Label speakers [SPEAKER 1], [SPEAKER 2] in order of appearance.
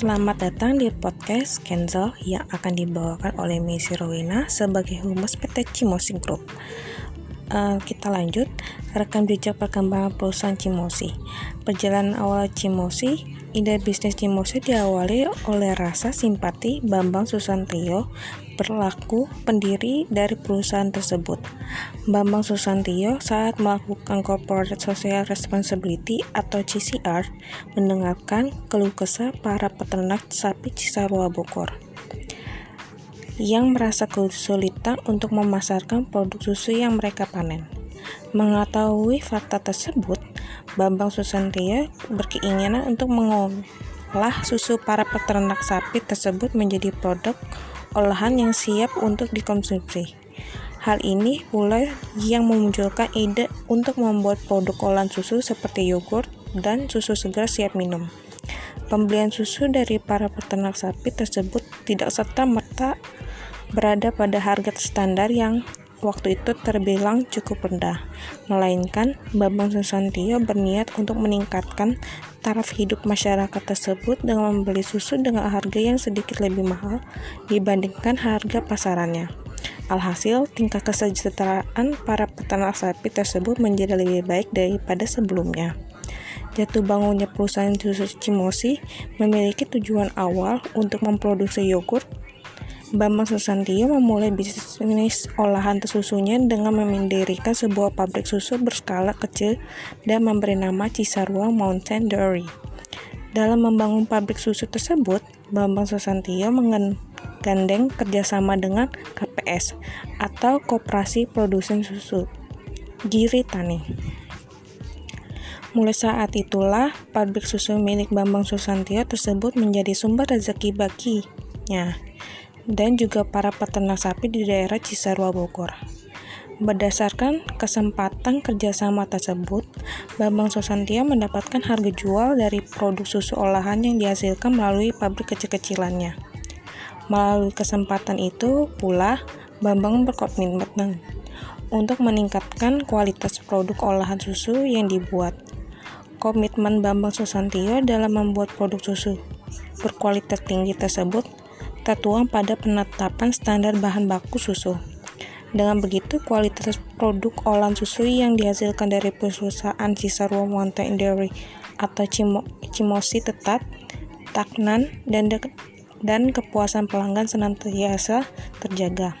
[SPEAKER 1] Selamat datang di podcast Kenzo yang akan dibawakan oleh Missy Rowena sebagai humas PT Cimosi Group. Uh, kita lanjut, rekam jejak perkembangan perusahaan Cimosi. Perjalanan awal Cimosi Ide bisnis Cimosi diawali oleh rasa simpati Bambang Susantio berlaku pendiri dari perusahaan tersebut. Bambang Susantio saat melakukan Corporate Social Responsibility atau CCR mendengarkan keluh kesah para peternak sapi Cisarua Bogor yang merasa kesulitan untuk memasarkan produk susu yang mereka panen. Mengetahui fakta tersebut, Bambang Susantia berkeinginan untuk mengolah susu para peternak sapi tersebut menjadi produk olahan yang siap untuk dikonsumsi. Hal ini pula yang memunculkan ide untuk membuat produk olahan susu seperti yogurt dan susu segar siap minum. Pembelian susu dari para peternak sapi tersebut tidak serta-merta berada pada harga standar yang waktu itu terbilang cukup rendah, melainkan Bambang Susantio berniat untuk meningkatkan taraf hidup masyarakat tersebut dengan membeli susu dengan harga yang sedikit lebih mahal dibandingkan harga pasarannya. Alhasil, tingkat kesejahteraan para peternak sapi tersebut menjadi lebih baik daripada sebelumnya. Jatuh bangunnya perusahaan susu Cimosi memiliki tujuan awal untuk memproduksi yogurt Bambang Susantio memulai bisnis olahan susunya dengan memindirikan sebuah pabrik susu berskala kecil dan memberi nama Cisarua Mountain Dairy. Dalam membangun pabrik susu tersebut, Bambang Susantio menggandeng kerjasama dengan KPS atau Koperasi Produsen Susu Giri Tani. Mulai saat itulah, pabrik susu milik Bambang Susantio tersebut menjadi sumber rezeki baginya dan juga para peternak sapi di daerah Cisarua Bogor. Berdasarkan kesempatan kerjasama tersebut, Bambang Susantia mendapatkan harga jual dari produk susu olahan yang dihasilkan melalui pabrik kecil-kecilannya. Melalui kesempatan itu pula, Bambang berkomitmen untuk meningkatkan kualitas produk olahan susu yang dibuat. Komitmen Bambang Susantio dalam membuat produk susu berkualitas tinggi tersebut tertuang pada penetapan standar bahan baku susu. Dengan begitu, kualitas produk olahan susu yang dihasilkan dari perusahaan Cisarua Mountain Dairy atau Cimo, Cimosi tetap stagnan dan dan kepuasan pelanggan senantiasa terjaga.